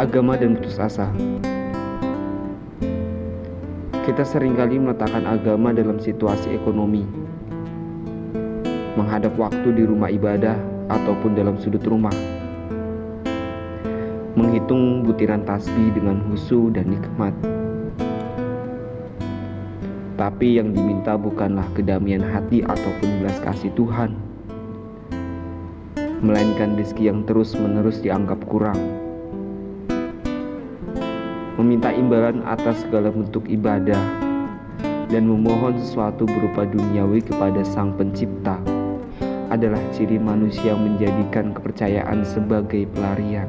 agama dan putus asa. Kita sering kali meletakkan agama dalam situasi ekonomi, menghadap waktu di rumah ibadah ataupun dalam sudut rumah, menghitung butiran tasbih dengan husu dan nikmat. Tapi yang diminta bukanlah kedamaian hati ataupun belas kasih Tuhan, melainkan rezeki yang terus-menerus dianggap kurang. Meminta imbalan atas segala bentuk ibadah dan memohon sesuatu berupa duniawi kepada Sang Pencipta adalah ciri manusia menjadikan kepercayaan sebagai pelarian.